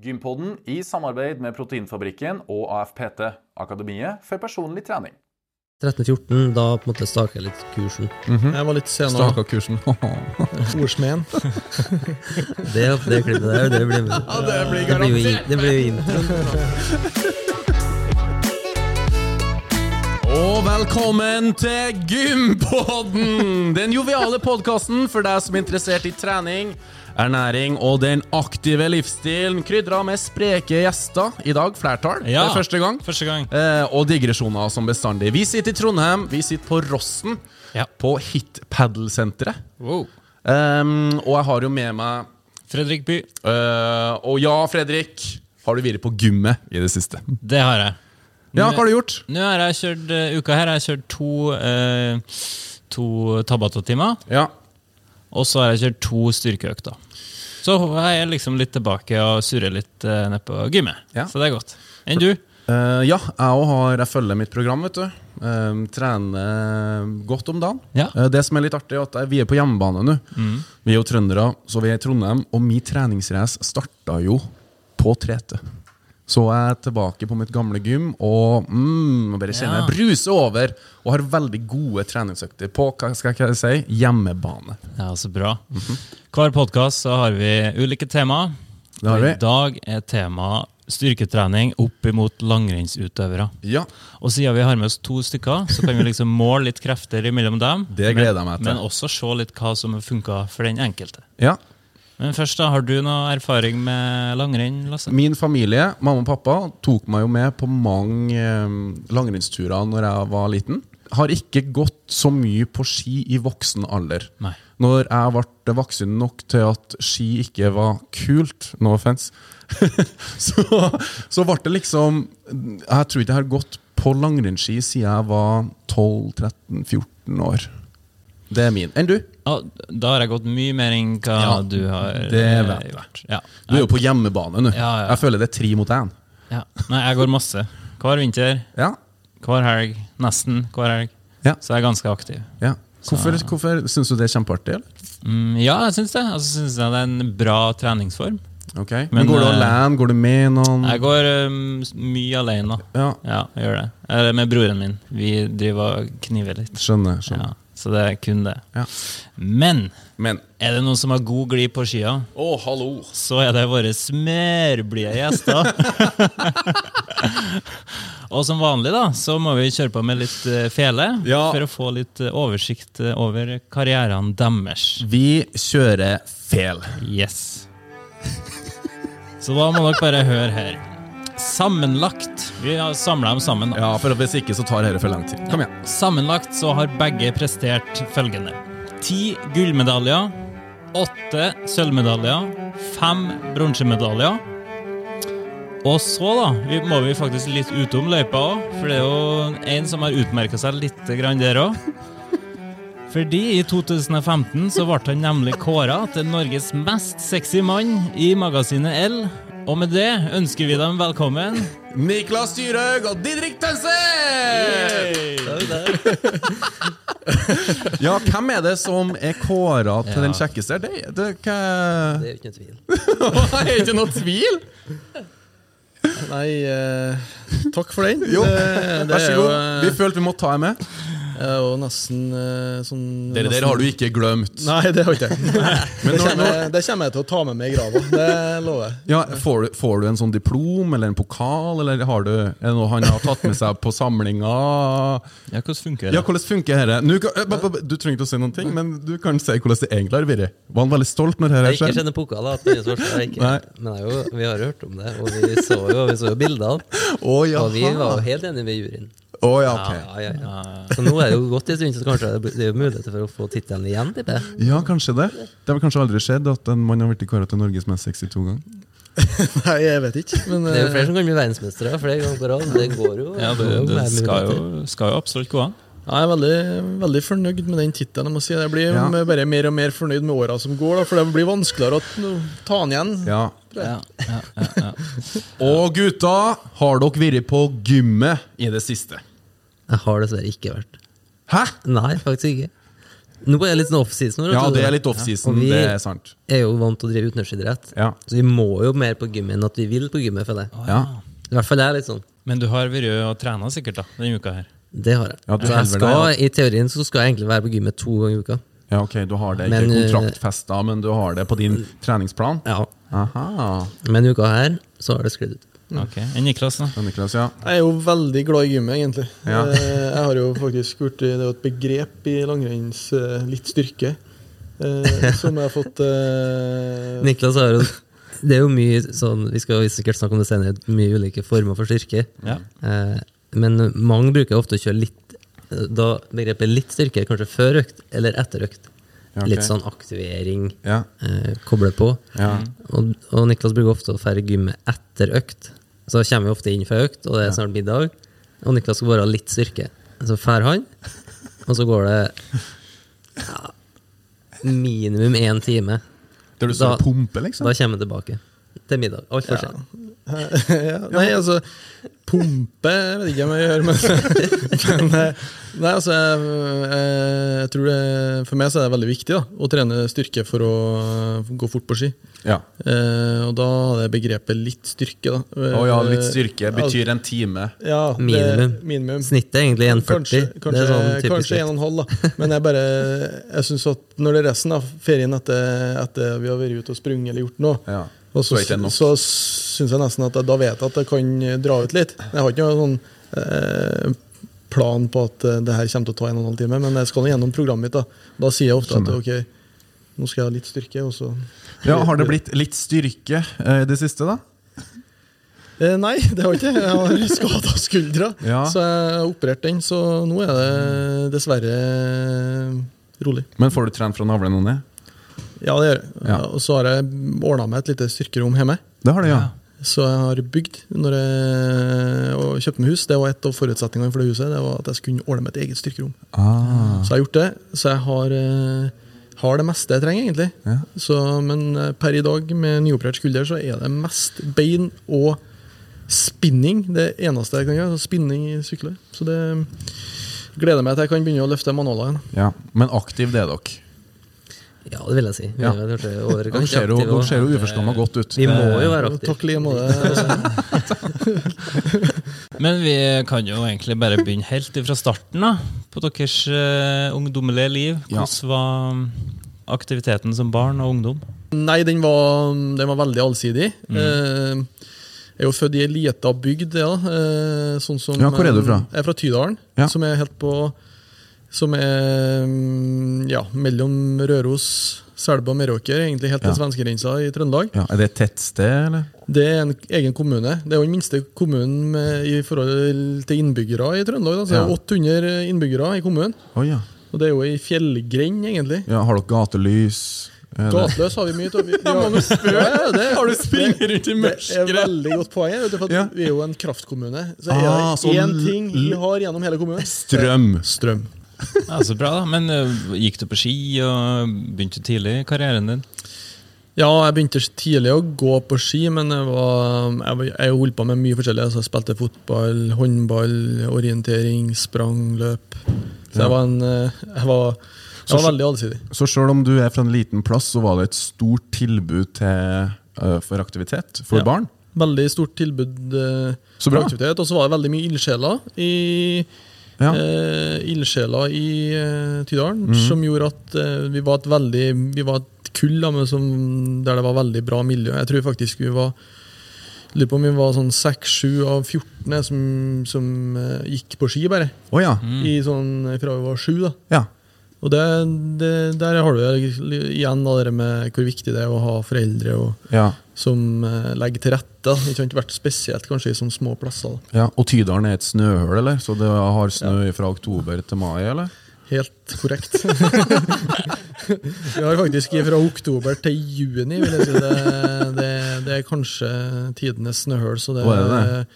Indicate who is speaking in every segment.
Speaker 1: Gympodden i samarbeid med Proteinfabrikken og AFPT, Akademiet for personlig trening.
Speaker 2: 13-14, da på en måte staka jeg litt kursen.
Speaker 3: Jeg var litt sen
Speaker 4: Staka kursen.
Speaker 3: ordsmeden.
Speaker 2: Det, det klippet der, det blir med.
Speaker 3: Ja, det blir garantert.
Speaker 2: det blir jo introen.
Speaker 4: Og velkommen til Gympodden! Den joviale podkasten for deg som er interessert i trening, ernæring og den aktive livsstilen. Krydra med spreke gjester. I dag flertall.
Speaker 5: Ja.
Speaker 4: Det er første gang.
Speaker 5: Første gang.
Speaker 4: Eh, og digresjoner som bestandig. Vi sitter i Trondheim. Vi sitter på Rossen.
Speaker 5: Ja.
Speaker 4: På Hit Paddle-senteret.
Speaker 5: Wow.
Speaker 4: Um, og jeg har jo med meg
Speaker 5: Fredrik By.
Speaker 4: Uh, Og ja, Fredrik, har du vært på gymmet i det siste?
Speaker 5: Det har jeg.
Speaker 4: Ja, hva har du gjort?
Speaker 5: Nå har jeg kjørt uh, uka her har jeg kjørt to, uh, to Tabata-timer,
Speaker 4: Ja.
Speaker 5: Og så har jeg kjørt to styrkeøkter. Så jeg er liksom litt tilbake og surrer litt uh, nede på gymmet.
Speaker 4: Ja.
Speaker 5: Så det er godt. Enn du?
Speaker 4: Uh, ja, jeg har Jeg følger mitt program, vet du. Um, trener godt om dagen.
Speaker 5: Ja.
Speaker 4: Uh, det som er litt artig, er at vi er på hjemmebane nå. Vi er jo trøndere, så vi er i Trondheim. Og min treningsrace starta jo på Trete. Så er jeg tilbake på mitt gamle gym og mm, bare kjenner
Speaker 5: Ja.
Speaker 4: jeg bruser over. Og har veldig gode treningsøkter på hva skal jeg si, hjemmebane.
Speaker 5: Ja, så bra. Hver podkast har vi ulike tema.
Speaker 4: Det har vi.
Speaker 5: I dag er tema styrketrening opp imot langrennsutøvere.
Speaker 4: Ja,
Speaker 5: Og siden vi har med oss to stykker, så kan vi liksom måle litt krefter imellom dem.
Speaker 4: Det gleder jeg meg til.
Speaker 5: Men også se litt hva som funka for den enkelte.
Speaker 4: ja.
Speaker 5: Men først, da, har du noe erfaring med langrenn, Lasse?
Speaker 4: Min familie, mamma og pappa, tok meg jo med på mange eh, langrennsturer når jeg var liten. Har ikke gått så mye på ski i voksen alder.
Speaker 5: Nei.
Speaker 4: Når jeg ble voksen nok til at ski ikke var kult, no offence, så, så ble det liksom Jeg tror ikke jeg har gått på langrennsski siden jeg var 12-13-14 år. Det er min. Enn du?
Speaker 5: Ja, da har jeg gått mye mer enn hva
Speaker 4: Ja,
Speaker 5: du har
Speaker 4: det
Speaker 5: eh,
Speaker 4: vet
Speaker 5: gjort. Ja.
Speaker 4: Du er jo på hjemmebane nå.
Speaker 5: Ja, ja.
Speaker 4: Jeg føler det er tre mot én.
Speaker 5: Ja. Nei, jeg går masse. Hver vinter,
Speaker 4: Ja.
Speaker 5: hver helg, nesten hver helg.
Speaker 4: Ja.
Speaker 5: Så jeg er ganske aktiv.
Speaker 4: Ja. Hvorfor, hvorfor syns du det er kjempeartig? eller?
Speaker 5: Mm, ja, jeg syns det. Altså, synes jeg det er en bra treningsform.
Speaker 4: Okay. Men,
Speaker 5: Men,
Speaker 4: Går du
Speaker 5: eh,
Speaker 4: alene? Går du med noen?
Speaker 5: Jeg går um, mye alene.
Speaker 4: Ja,
Speaker 5: Ja, jeg gjør det. Eller med broren min. Vi driver og kniver litt.
Speaker 4: skjønner. skjønner.
Speaker 5: Ja, så det er kun det.
Speaker 4: Ja.
Speaker 5: Men
Speaker 4: Men
Speaker 5: er det noen som har god glid på skia,
Speaker 4: oh, hallo!
Speaker 5: så er det våre smørblide gjester. og som vanlig da, så må vi kjøre på med litt eh, fele
Speaker 4: Ja.
Speaker 5: for å få litt eh, oversikt eh, over karrieren deres.
Speaker 4: Vi kjører fel.
Speaker 5: Yes. Så da må dere bare høre her. Sammenlagt. Vi har samla dem sammen. da.
Speaker 4: Ja, for Hvis ikke så tar dette for lang tid. Kom igjen.
Speaker 5: Sammenlagt så har begge prestert følgende. Ti gullmedaljer, åtte sølvmedaljer, fem bronsemedaljer. Og så da, vi, må vi faktisk litt utom løypa òg, for det er jo en som har utmerka seg litt grann der òg. Fordi i 2015 så ble han nemlig kåra til Norges mest sexy mann i magasinet L. Og med det ønsker vi dem velkommen.
Speaker 4: Niklas Dyrhaug og Didrik Tønse! Ja, hvem er det som er kåra til
Speaker 5: Ja.
Speaker 4: den kjekkeste? Det, det, hva...
Speaker 2: Det er jo ikke noe tvil.
Speaker 4: det er ikke noe tvil!
Speaker 3: Nei, uh, takk for den.
Speaker 4: Jo,
Speaker 3: Det, det
Speaker 4: Vær så
Speaker 3: er jo,
Speaker 4: god.
Speaker 3: eh,
Speaker 4: Vi følte vi måtte ta deg med.
Speaker 3: Er jo nesten eh, sånn
Speaker 4: Dere der har du ikke glemt.
Speaker 3: Nei, det har jeg ikke.
Speaker 4: Men
Speaker 3: det, kommer, det kommer jeg til å ta med meg i grava. Det lover jeg.
Speaker 4: Ja, får, du, får du en sånn diplom eller en pokal, eller har du, er det noe han har tatt med seg på samlinga?
Speaker 5: Ja, hvordan funker det?
Speaker 4: Ja, hvordan funker dette? Eh, Du trenger ikke å si noen ting, men du kan si hvordan det egentlig har vært. Var han veldig stolt når
Speaker 2: Jeg
Speaker 4: dette
Speaker 2: har ikke kjenner pokal, at det er svart, jeg ikke.
Speaker 4: Nei.
Speaker 2: Men jeg jo, vi har jo hørt om det, og vi så jo, vi så jo bildene.
Speaker 4: Oh.
Speaker 2: Og vi var jo helt enige med juryen.
Speaker 4: Å ja, okay.
Speaker 2: Ja, ja, ja. Så nå er det jo gått en stund, så kanskje det er jo muligheter for å få tittelen igjen, Type.
Speaker 4: Ja, kanskje det. Det har kanskje aldri skjedd at en mann har blitt kåra til Norges mest sexy to ganger.
Speaker 3: Nei, jeg vet ikke. Men
Speaker 2: Det er jo
Speaker 3: eh,
Speaker 2: flere som kan bli verdensmestere flere ganger på rad. Det går jo.
Speaker 5: Ja, det,
Speaker 2: går
Speaker 5: det skal, jo, skal jo absolutt gå an.
Speaker 3: jeg er veldig, veldig fornøyd med den tittelen. Jeg si. Jeg blir
Speaker 4: Ja.
Speaker 3: bare mer og mer fornøyd med åra som går, da, for det blir vanskeligere å ta den igjen.
Speaker 4: Ja.
Speaker 5: Ja, ja, ja, ja.
Speaker 4: Og gutta, har dere vært på gymmet i det siste?
Speaker 2: Jeg har dessverre ikke vært.
Speaker 4: Hæ?
Speaker 2: Nei, faktisk ikke. Nå er det litt sånn offseason.
Speaker 4: Ja, det er litt offseason,
Speaker 2: ja.
Speaker 4: det er sant.
Speaker 2: Vi er jo vant til å drive utendørsidrett,
Speaker 4: Ja.
Speaker 2: så vi må jo mer på gymmet enn at vi vil på gymmet, føler jeg.
Speaker 4: Ja.
Speaker 2: I hvert fall er litt sånn.
Speaker 5: Men du har vært og trena sikkert da, denne uka her.
Speaker 2: Det har jeg.
Speaker 4: Ja,
Speaker 2: så jeg skal,
Speaker 4: deg,
Speaker 2: I teorien så skal jeg egentlig være på gymmet to ganger i uka.
Speaker 4: ja, ok, du har det ikke
Speaker 2: Men, eh,
Speaker 4: kontraktfesta, men du har det på din treningsplan?
Speaker 2: Ja.
Speaker 4: Aha.
Speaker 2: Men uka her så har det sklidd ut.
Speaker 5: Ok, Enn Niklas, da?
Speaker 4: Ja, Niklas, ja.
Speaker 3: Jeg er jo veldig glad i gymmet, egentlig.
Speaker 4: Ja.
Speaker 3: Eh, Jeg har jo faktisk gjort Det er jo et begrep i langrenns eh, litt styrke, eh, som jeg har fått uh...
Speaker 2: Niklas har jo Det er jo mye sånn, vi skal sikkert snakke om det senere, mye ulike former for styrke.
Speaker 5: Ja.
Speaker 2: Eh, men mange bruker ofte å kjøre litt Da begrepet litt styrke, kanskje før økt eller etter økt.
Speaker 4: Ja, okay.
Speaker 2: Litt sånn aktivering,
Speaker 4: Ja.
Speaker 2: eh, koble på.
Speaker 4: Ja.
Speaker 2: Og, og Niklas bruker ofte å fære gymmet etter økt. Så kommer vi ofte inn fra økt, og det er snart middag. Og Niklas skal bare ha litt styrke. Så drar han, og så går det ja, minimum én time.
Speaker 4: Der du står og pumper, liksom?
Speaker 2: Da kommer han tilbake til middag. Altfor
Speaker 3: Ja.
Speaker 2: sent.
Speaker 3: ja, Nei, altså Pumpe jeg vet ikke om jeg gjør, men, men eh, Nei, altså jeg, jeg, jeg tror det, For meg så er det veldig viktig da, å trene styrke for å eh, gå fort på ski.
Speaker 4: Ja.
Speaker 3: Eh, og da hadde jeg begrepet litt styrke, da.
Speaker 4: Å ja, litt styrke
Speaker 3: Eh,
Speaker 4: betyr en time.
Speaker 3: ja, det-
Speaker 2: Minimum.
Speaker 3: minimum.
Speaker 2: Snittet er egentlig 1,40.
Speaker 3: Kanskje, kanskje,
Speaker 2: sånn
Speaker 3: kanskje 1,5, da. Men jeg bare Jeg synes at når det er resten av ferien etter, etter vi har vært ute og sprunget eller gjort noe,
Speaker 4: Ja.
Speaker 3: Og så,
Speaker 4: Så det
Speaker 3: syns jeg nesten at jeg, da vet jeg at jeg kan dra ut litt. Jeg har ikke noen sånn eh, plan på at eh, det her kommer til å ta en og en halv time, men jeg skal nå gjennom programmet mitt. Da Da sier jeg ofte at ok, nå skal jeg ha litt styrke, og så
Speaker 4: ja, Har det blitt litt styrke eh, i det siste, da?
Speaker 3: Eh, nei, det har ikke. Jeg har skada skuldra,
Speaker 4: Ja.
Speaker 3: så jeg har operert den. Så nå er det dessverre rolig.
Speaker 4: Men får du trent fra navlen og ned?
Speaker 3: Ja, det gjør jeg.
Speaker 4: Ja.
Speaker 3: Og så har jeg ordna meg et lite styrkerom hjemme.
Speaker 4: Det har du, ja.
Speaker 3: Så jeg har bygd når jeg og kjøpte meg hus. Det var et av forutsetningene for det huset. Det var at jeg skulle ordne meg et eget styrkerom.
Speaker 4: Ah.
Speaker 3: Så jeg har gjort det. Så jeg har, eh, har det meste jeg trenger, egentlig.
Speaker 4: Ja.
Speaker 3: Så, men eh, per i dag, med nyoperert skulder, så er det mest bein og spinning. Det eneste jeg kan gjøre. så Spinning i sykler. Så det gleder meg til jeg kan begynne å løfte manualer igjen.
Speaker 4: ja. Men aktiv det er dere.
Speaker 2: Ja, det vil jeg si. Vi
Speaker 4: Ja. Dere ser jo,
Speaker 2: aktive,
Speaker 4: ser jo uforskamma godt ut.
Speaker 2: Vi må jo være aktive.
Speaker 3: Takk like måte.
Speaker 5: Men vi kan jo egentlig bare begynne helt fra starten da, på deres uh, ungdommelige liv.
Speaker 4: Ja.
Speaker 5: Hvordan var aktiviteten som barn og ungdom?
Speaker 3: Nei, den var, den var veldig allsidig. Eh, jeg er jo født i ei lita bygd, ja. eh, sånn som,
Speaker 4: Ja, hvor er du fra?
Speaker 3: Jeg er fra Tydalen,
Speaker 4: Ja.
Speaker 3: som er helt på Som er mm, ja, mellom Røros, Selbu og Meråker, egentlig helt til
Speaker 4: Ja.
Speaker 3: svenskegrensa i Trøndelag.
Speaker 4: Ja, er det et tettsted, eller?
Speaker 3: Det er en egen kommune. Det er jo den minste kommunen med, i forhold til innbyggere i Trøndelag. Da. Så det er 800 innbyggere i kommunen.
Speaker 4: Oh, ja.
Speaker 3: Og det er jo ei fjellgrend, egentlig.
Speaker 4: ja. Har dere gatelys?
Speaker 3: Gateløs har vi mye av. Har, ja, det,
Speaker 5: Har du springet rundt i
Speaker 3: Det er veldig godt poeng.
Speaker 4: Ja.
Speaker 3: Vi er jo en kraftkommune. Så
Speaker 4: Ah,
Speaker 3: er det én
Speaker 4: ah,
Speaker 3: ting vi har gjennom hele kommunen.
Speaker 4: Strøm.
Speaker 3: Strøm.
Speaker 5: Ja, så bra da. Men eh, gikk du på ski og begynte tidlig i karrieren din?
Speaker 3: Ja, jeg begynte tidlig å gå på ski, men jeg, var, jeg, jeg holdt på med mye forskjellig. Altså, jeg spilte fotball, håndball, orientering, sprang, løp. Så jeg var, en, eh, jeg var, jeg var veldig allsidig.
Speaker 4: Så sjøl om du er fra en liten plass, så var det et stort tilbud til, øh, for aktivitet for
Speaker 3: Ja.
Speaker 4: barn?
Speaker 3: Veldig stort tilbud Uh,
Speaker 4: Så bra.
Speaker 3: for aktivitet. Og så var det veldig mye ildsjeler i
Speaker 4: Ja.
Speaker 3: eh, ildsjeler i eh, Tydalen,
Speaker 4: mm.
Speaker 3: som gjorde at eh, vi var et veldig Vi var et kull da, som, der det var veldig bra miljø. Jeg tror faktisk vi var Lurer på om vi var sånn 6-7 av 14 som, som eh, gikk på ski, bare.
Speaker 4: Oh, ja.
Speaker 3: I sånn, fra vi var 7, da.
Speaker 4: ja.
Speaker 3: Og det, det, der har du igjen da, det med hvor viktig det er å ha foreldre og,
Speaker 4: Ja.
Speaker 3: som uh, legger til rette. Ikke sant? Vært spesielt kanskje i sånne små plasser. da.
Speaker 4: ja. Og Tydalen er et snøhull, eller? Så det har snø fra oktober til mai, eller?
Speaker 3: Helt korrekt. Vi har faktisk fra oktober til juni, vil jeg si. Det, det, det er kanskje tidenes snøhull. Så det,
Speaker 4: Hva er det?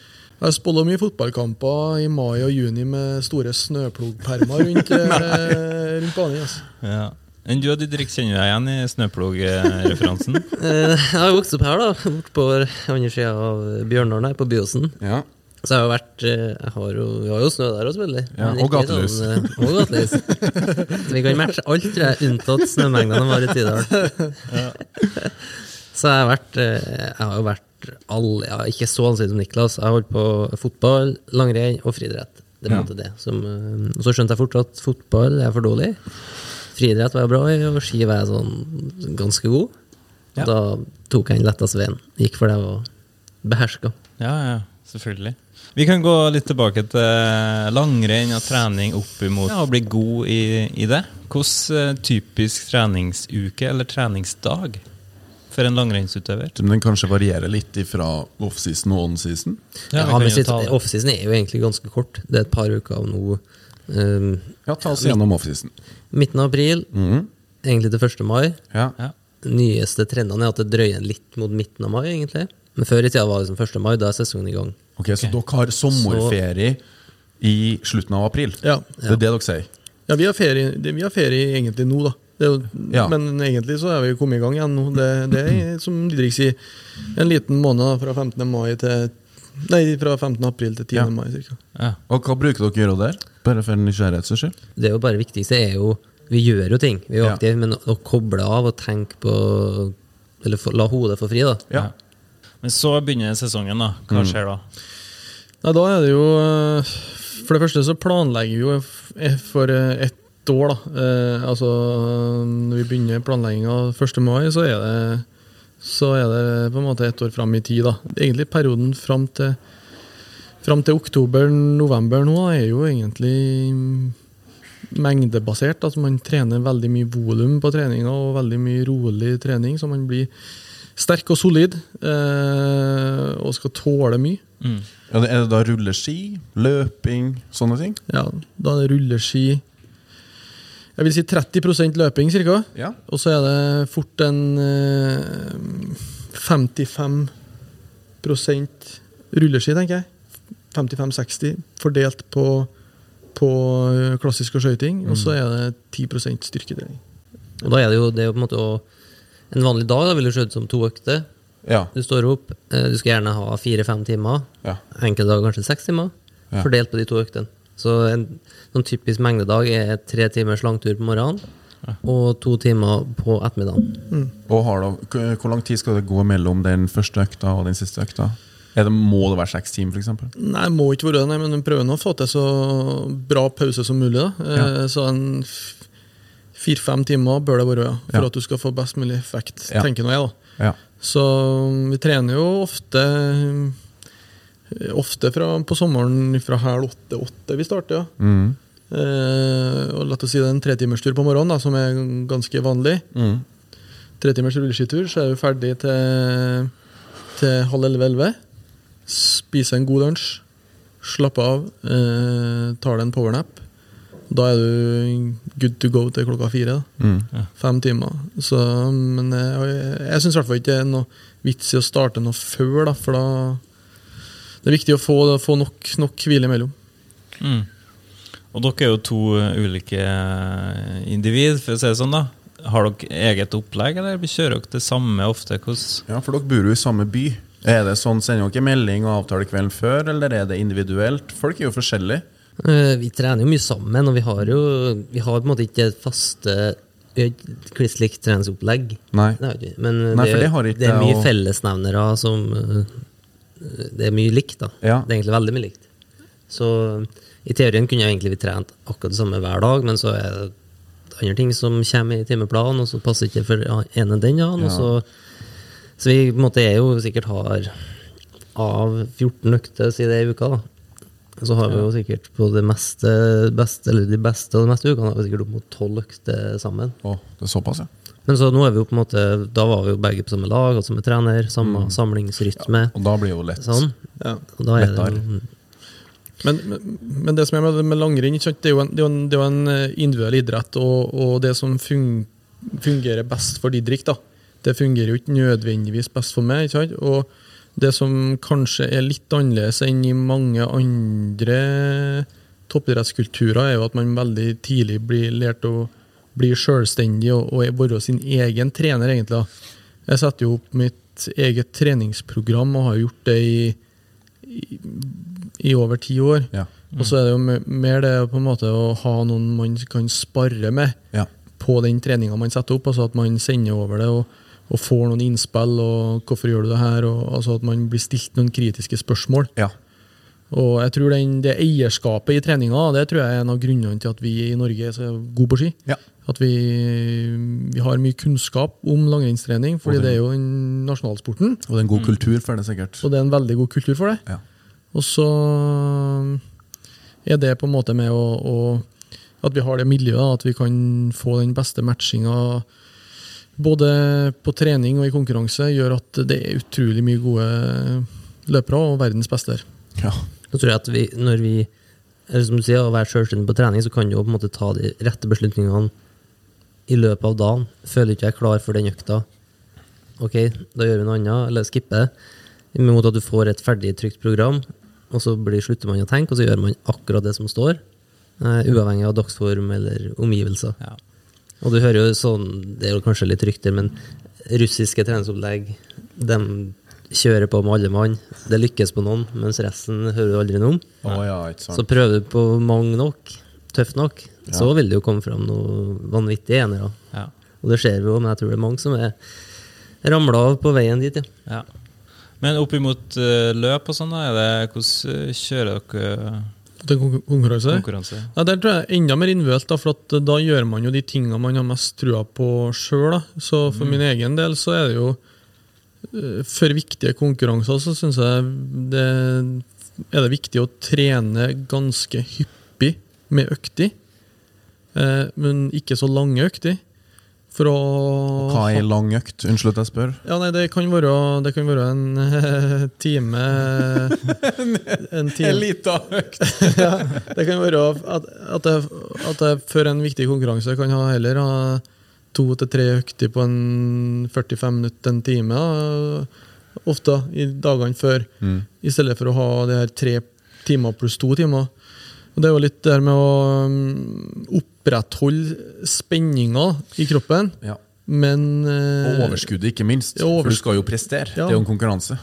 Speaker 3: Jeg har spolla mye fotballkamper i mai og juni med store snøplogpermer rundt, eh, rundt banen. Altså.
Speaker 5: Ja. Enn du og Didrik, kjenner du deg igjen i snøplog-referansen?
Speaker 2: Eh, Jeg har vokst opp her, da. Bort på andre sida av Bjørndalen her, på Byåsen.
Speaker 4: Ja.
Speaker 2: Så jeg har vært eh, jeg har jo, Vi har jo snø der òg, selvfølgelig.
Speaker 4: Ja, og gatelys.
Speaker 2: Sånn, og gatelys. så vi kan matche alt, tror jeg, unntatt snømengdene de har i Ja. så jeg har vært Jeg har jo vært alle, ja, ikke så ansikt som Niklas. Jeg holdt på fotball, langrenn og friidrett. Det
Speaker 4: Ja.
Speaker 2: det. Som, eh, og så skjønte jeg fort at fotball er for dårlig. Friidrett var jeg bra i, og ski var jeg sånn ganske god.
Speaker 5: Ja.
Speaker 2: Da tok jeg den letteste veien. Gikk for det og beherska.
Speaker 5: Ja, ja, selvfølgelig. Vi kan gå litt tilbake til langrenn og trening opp imot ja, å bli god i, i det. Hvordan eh, typisk treningsuke eller treningsdag for en langrennsutøver?
Speaker 4: Men den kanskje varierer litt fra offseason og onseason.
Speaker 2: Ja,
Speaker 5: ja,
Speaker 2: men. Offseason er jo egentlig ganske kort. Det er et par uker av nå. Um,
Speaker 4: Ja, ta oss gjennom offseason.
Speaker 2: midten av april,
Speaker 4: Mhm.
Speaker 2: egentlig til 1. mai.
Speaker 4: Ja.
Speaker 5: Ja.
Speaker 2: Nyeste trendene er at det drøyer litt mot midten av mai, egentlig. Men før i tida var det liksom 1. mai, da er sesongen i gang.
Speaker 4: Ok, Så dere har sommerferie i slutten av april?
Speaker 3: Ja.
Speaker 4: Det er det dere sier?
Speaker 3: Ja, vi har ferie, vi har ferie egentlig nå, da. Det er jo,
Speaker 4: Ja.
Speaker 3: Men egentlig så er vi kommet i gang igjen nå. Det, det er, som Didrik sier, en liten måned fra 15. mai til Nei, fra 15. april til 10.
Speaker 4: Ja.
Speaker 3: mai, cirka.
Speaker 5: Ja.
Speaker 4: Og hva bruker dere å gjøre der? Bare for nysgjerrighets skyld?
Speaker 2: Det er jo bare viktigste er jo Vi gjør jo ting, vi er jo
Speaker 4: Ja.
Speaker 2: men å, koble av og tenke på Eller få, la hodet få fri, da.
Speaker 4: Ja.
Speaker 5: Men så begynner sesongen, da. Hva skjer da?
Speaker 3: Nei, da er det jo eh, For det første så planlegger vi jo eh, for eh, ett år, da. Eh, altså når vi begynner planlegginga 1. mai, så er det så er det på en måte ett år fram i tid, da. Egentlig perioden fram til Fram til oktober-november nå er jo egentlig mengdebasert. Altså man trener veldig mye volum på treninga og veldig mye rolig trening, så man blir sterk og solid eh, og skal tåle mye.
Speaker 5: Mm.
Speaker 4: Ja, er det da rulleski, løping, sånne ting?
Speaker 3: Ja, da er det rulleski Jeg vil si 30 løping, cirka.
Speaker 4: Ja.
Speaker 3: Og så er det fort en eh, 55 rulleski, tenker jeg. 55-60 fordelt på, på eh, klassisk og skøyting. Og så er det 10% styrketrening.
Speaker 2: Og da er det jo, det er jo på en måte å En vanlig dag da vil du se ut som to økter.
Speaker 4: Ja.
Speaker 2: Du står opp, eh, du skal gjerne ha fire-fem timer.
Speaker 4: ja.
Speaker 2: Enkelte dager kanskje seks timer,
Speaker 4: Ja.
Speaker 2: fordelt på de to øktene. Så en sånn typisk mengdedag er tre timers langtur på morgenen og to timer på ettermiddagen.
Speaker 4: Og har da, hvor lang tid skal det gå mellom den første økta og den siste økta? Er det, må det være seks timer, f.eks.?
Speaker 3: Nei, må ikke være det, nei, men de prøver nå å få til så bra pause som mulig. da. Eh, Så en fire-fem timer bør det være, ja, for
Speaker 4: Ja.
Speaker 3: at du skal få best mulig effekt,
Speaker 4: Ja.
Speaker 3: tenker nå jeg. da.
Speaker 4: Ja.
Speaker 3: Så vi trener jo ofte Ofte fra, på sommeren fra halv åtte-åtte vi starter. ja.
Speaker 4: Mm.
Speaker 3: Eh, og la oss si det er en tretimerstur på morgenen, da, som er ganske vanlig.
Speaker 4: Mm.
Speaker 3: Tretimers rulleskitur, så er vi ferdig til, til halv elleve-elleve. Spise en god lunsj, slappe av, eh, tar deg en powernap. Da er du good to go til klokka fire. da.
Speaker 4: Mm.
Speaker 3: Fem timer. Så, men jeg, jeg syns i hvert fall ikke det er noe vits i å starte noe før, da, for da Det er viktig å få, få nok, nok hvile imellom.
Speaker 5: Mm. Og dere er jo to eh, ulike eh, individ, for å si det sånn. da. Har dere eget opplegg, eller kjører dere det samme ofte? Hvordan
Speaker 4: ja, for dere bor jo i samme by. Er det sånn, Sender dere melding og avtaler kvelden før, eller er det individuelt? Folk er jo forskjellige.
Speaker 2: Eh, Vi trener jo mye sammen, og vi har jo vi har på en måte ikke et faste vi har ikke kliss likt treningsopplegg.
Speaker 4: Nei.
Speaker 2: Ikke. Men
Speaker 4: Nei,
Speaker 2: det,
Speaker 4: for det har ikke
Speaker 2: det er mye
Speaker 4: og-
Speaker 2: fellesnevnere som Det er mye likt, da.
Speaker 4: Ja.
Speaker 2: Det er egentlig veldig mye likt. Så i teorien kunne jeg egentlig vi trent akkurat det samme hver dag, men så er det andre ting som kommer i timeplanen, og så passer ikke for ene den dagen.
Speaker 4: Ja.
Speaker 2: Så, så vi på en måte er jo sikkert har av 14 økter siden det i uka, da. Så har vi jo sikkert på det meste, beste, eller de beste og de meste ukene har vi sikkert opp mot tolv økter sammen.
Speaker 4: Å, det er såpass, ja.
Speaker 2: Men så nå er vi jo på en måte Da var vi jo begge på samme lag, og samme trener, samme samlingsrytme.
Speaker 4: Og da blir det jo lett.
Speaker 2: Sånn.
Speaker 3: Ja.
Speaker 2: Er det
Speaker 4: Lettere.
Speaker 3: Men, men, men det som er med, med langrenn, det er jo en, det er en, det er en eh, individuell idrett, og, og det som fungerer best for Didrik, da, det fungerer jo ikke nødvendigvis best for meg. ikke sant? Og det som kanskje er litt annerledes enn i mange andre toppidrettskulturer, er jo at man veldig tidlig blir lært å bli selvstendig og, og være sin egen trener, egentlig. Jeg setter jo opp mitt eget treningsprogram og har gjort det i, i i over ti år.
Speaker 4: Ja.
Speaker 3: Og så er det jo mer det på en måte å ha noen man kan spare med
Speaker 4: Ja.
Speaker 3: på den treninga man setter opp. altså At man sender over det og, og får noen innspill. og 'Hvorfor gjør du det her?' og altså At man blir stilt noen kritiske spørsmål.
Speaker 4: ja.
Speaker 3: Og jeg tror den, Det eierskapet i treninga det tror jeg er en av grunnene til at vi i Norge er så gode på ski.
Speaker 4: Ja.
Speaker 3: At vi, vi har mye kunnskap om langrennstrening, fordi
Speaker 4: det-
Speaker 3: det er jo den nasjonalsporten.
Speaker 4: Og det er en god kultur for det, sikkert.
Speaker 3: Og det er en veldig god kultur for det.
Speaker 4: Ja.
Speaker 3: Og så er det på en måte med å, å At vi har det miljøet, at vi kan få den beste matchinga både på trening og i konkurranse, gjør at det er utrolig mye gode løpere og verdens beste.
Speaker 4: Ja.
Speaker 2: Da tror jeg at vi, når vi eller som du sier, å være selvstendig på trening, så kan du jo på en måte ta de rette beslutningene i løpet av dagen. Føler ikke jeg er klar for den økta. Ok, da gjør vi noe annet, eller skipper. Imot at du får et ferdig trygt program, og så blir, slutter man å tenke, og så gjør man akkurat det som står. Uh, uavhengig av dagsform eller omgivelser.
Speaker 5: Ja.
Speaker 2: Og du hører jo sånn, det er jo kanskje litt rykter, men russiske treningsopplegg, de kjører på med alle mann. Det lykkes på noen, mens resten hører du aldri noe om.
Speaker 4: Oh, ja.
Speaker 2: Så prøver du på mange nok, tøft nok, så vil det jo komme fram noe vanvittig enere.
Speaker 5: Ja.
Speaker 2: Og det ser vi jo, men jeg tror det er mange som er ramla av på veien dit, ja.
Speaker 5: Ja. Men opp imot eh, løp og sånn, da, er det, hvordan eh, kjører dere
Speaker 3: Til konkurranse.
Speaker 5: konkurranse?
Speaker 3: Ja, Der tror jeg enda mer innvølt, da, for at eh, da gjør man jo de tingene man har mest trua på sjøl. Så for min egen del så er det jo For viktige konkurranser så syns jeg det er det viktig å trene ganske hyppig med økter. Eh, men ikke så lange økter. For å
Speaker 4: Hva er lang økt? Unnskyld at jeg spør.
Speaker 3: ja, nei, det kan være, det kan være en eh, time En time
Speaker 4: lita økt.
Speaker 3: ja, det kan være at, at, jeg, at jeg før en viktig konkurranse kan ha heller ha to til tre økter på en 45 minutter, en time. Da. Ofte i dagene før,
Speaker 4: Mm.
Speaker 3: i stedet for å ha det her tre timer pluss to timer. Og Det er jo litt det her med å um, opprettholde spenninga i kroppen,
Speaker 4: Ja.
Speaker 3: men
Speaker 4: Og
Speaker 3: eh,
Speaker 4: overskuddet, ikke minst.
Speaker 3: Ja,
Speaker 4: For du skal jo prestere.
Speaker 3: Ja.
Speaker 4: Det er jo en konkurranse.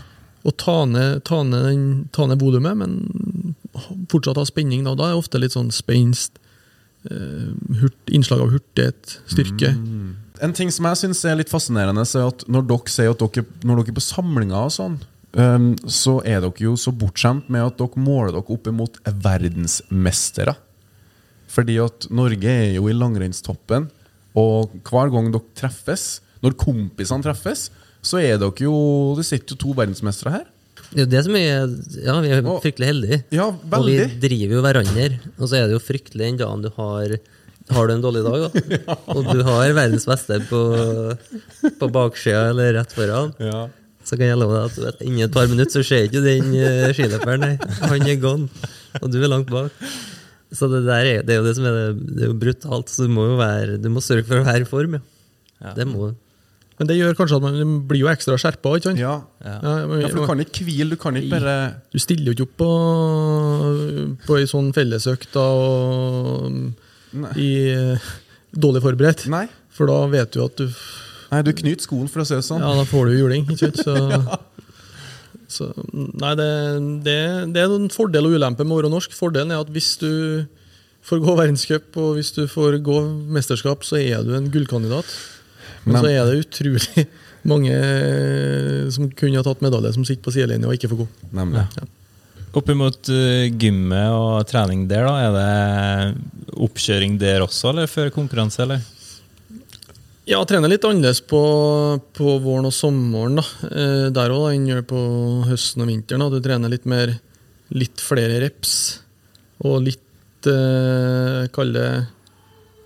Speaker 3: Og ta ned, ta ned, ta ned volumet, men fortsatt ha spenning. Da, da er det ofte litt sånn spenst, eh, hurt, innslag av hurtighet, styrke.
Speaker 4: En ting som jeg syns er litt fascinerende, er at når dere sier at dere, når dere er på samlinger og sånn, um, så er dere jo så bortskjemt med at dere måler dere opp imot verdensmestere. Fordi at Norge er jo i langrennstoppen, og hver gang dere treffes, når kompisene treffes, så er dere jo Det sitter jo to verdensmestere her.
Speaker 2: Det er jo det som er Ja, vi er
Speaker 4: Og-
Speaker 2: fryktelig heldige.
Speaker 4: Ja,
Speaker 2: Og vi driver jo hverandre. Og så er det jo fryktelig den dagen du har Har du en dårlig dag, da, og du har verdens beste på, på baksida eller rett foran,
Speaker 4: Ja.
Speaker 2: så kan jeg love deg at vet, innen et par minutter så ser ikke den uh, skiløperen. Han er gone, og du er langt bak. Så det der er, det er jo det som er det, det er jo brutalt. Så du må jo være, du må sørge for å være i form, ja.
Speaker 5: Ja.
Speaker 2: Det må du.
Speaker 3: Men det gjør kanskje at man blir jo ekstra skjerpa. ikke sant?
Speaker 4: Ja.
Speaker 5: Ja.
Speaker 3: Ja,
Speaker 4: for du kan ikke hvile. Du kan ikke bare
Speaker 3: Du stiller jo ikke opp på, på ei sånn fellesøkt da, og, i dårlig forberedt.
Speaker 4: Nei.
Speaker 3: For da vet du at du
Speaker 4: Nei, du knyter skoen, for å si det sånn.
Speaker 3: Ja, da får du juling, ikke sant? Så, så Nei, det, det, det er en fordel og ulempe med å være norsk. Fordelen er at hvis du får gå verdenscup og hvis du får gå mesterskap, så er du en gullkandidat. Men,
Speaker 4: Men-
Speaker 3: så er det utrolig mange som kunne ha tatt medalje, som sitter på sidelinja og ikke får gå.
Speaker 4: Nemlig.
Speaker 5: Opp imot uh, gymmet og trening der, da, er det oppkjøring der også, eller før konkurranse, eller?
Speaker 3: Ja, trener litt annerledes på, på våren og sommeren. da. Eh, der òg enn gjør på høsten og vinteren. da. Du trener litt mer, litt flere reps. Og litt eh, Kall det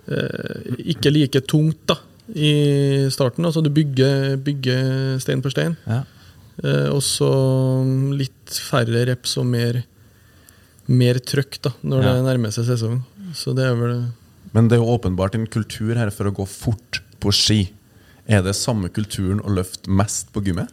Speaker 3: eh, ikke like tungt da, i starten. Altså du bygger, bygger stein for stein.
Speaker 5: Ja.
Speaker 3: Eh, og så litt færre reps og mer, mer trøkk da, når
Speaker 5: Ja.
Speaker 3: det nærmer seg sesong. Så det er vel
Speaker 4: Men det er jo åpenbart en kultur her for å gå fort på ski. Er det samme kulturen å løfte mest på gymmet?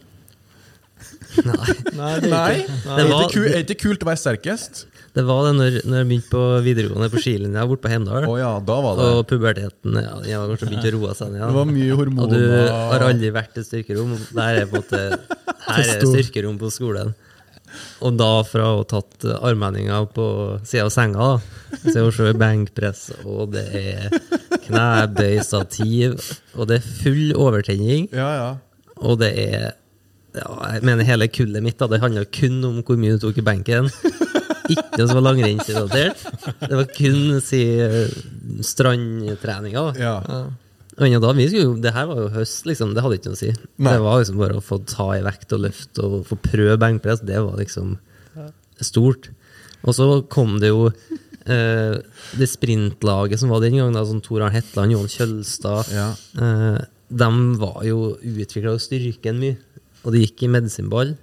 Speaker 2: Nei.
Speaker 3: Nei, det er ikke.
Speaker 2: Det
Speaker 4: Er det
Speaker 2: var-
Speaker 4: er ikke kult å være sterkest?
Speaker 2: Det var det når, når jeg begynte på videregående på skilinja borte på Heimdal.
Speaker 4: Oh, ja, da var det
Speaker 2: Og puberteten ja, jeg har kanskje begynt å roe seg ned.
Speaker 4: Det var mye
Speaker 2: Og du har aldri vært i et styrkerom. Der er på en måte Her er styrkerom på skolen. Og da fra å ha tatt armheninga på sida av senga, da, så er det benkpress, og det er knebøy, stativ, og det er full overtenning,
Speaker 4: Ja, ja.
Speaker 2: og det er ja, jeg mener Hele kullet mitt da, det handla kun om hvor mye du tok i benken. Ikke noe som var langrennsrelatert. Det var kun si, strandtreninga.
Speaker 4: Ja.
Speaker 2: ja. Da, vi skulle det her var jo høst, liksom. Det hadde ikke noe å si.
Speaker 4: Nei.
Speaker 2: Det var liksom bare å få ta i vekt og løfte og få prøve benkpress. Det var liksom stort. Og så kom det jo eh, det sprintlaget som var den gangen, sånn Tor Arne Hetland, Johan Kjølstad
Speaker 4: Ja.
Speaker 2: uh, De var jo utvikla styrken mye, og det gikk i medisinball.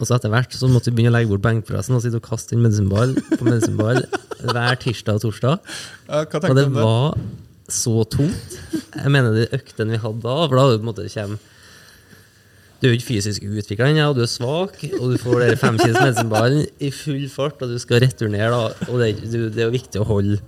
Speaker 2: Og så etter hvert så måtte vi begynne å legge bort benkpressen og sitte og kaste inn medisinball på medisinball hver tirsdag og torsdag.
Speaker 4: Ja,
Speaker 2: Og det
Speaker 4: du
Speaker 2: var så tungt. Jeg mener de øktene vi hadde da, for da hadde det på en måte kommer Du er jo ikke fysisk utvikla ennå, og du er svak, og du får dere femkilos medisinballen i full fart, og du skal returnere, da, og det, du, det er jo viktig å holde